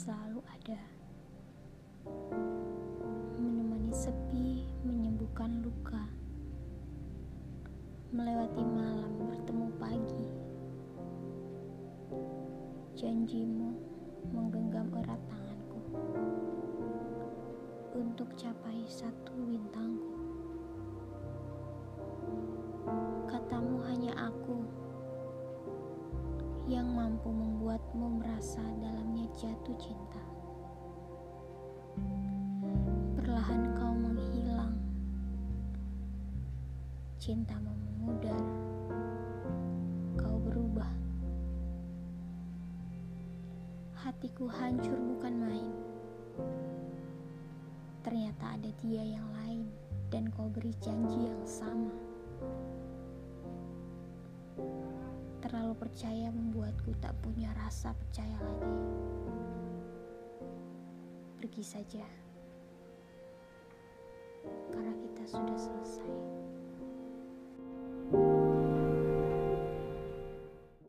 selalu ada. Menemani sepi, menyembuhkan luka. Melewati malam bertemu pagi. Janjimu menggenggam erat tanganku. Untuk capai satu bintangku. Katamu hanya aku yang mampu membuatmu jatuh cinta. Perlahan kau menghilang, cintamu memudar, kau berubah. Hatiku hancur bukan main. Ternyata ada dia yang lain dan kau beri janji yang sama. Terlalu percaya membuatku tak punya rasa percaya lagi. Pergi saja, karena kita sudah selesai.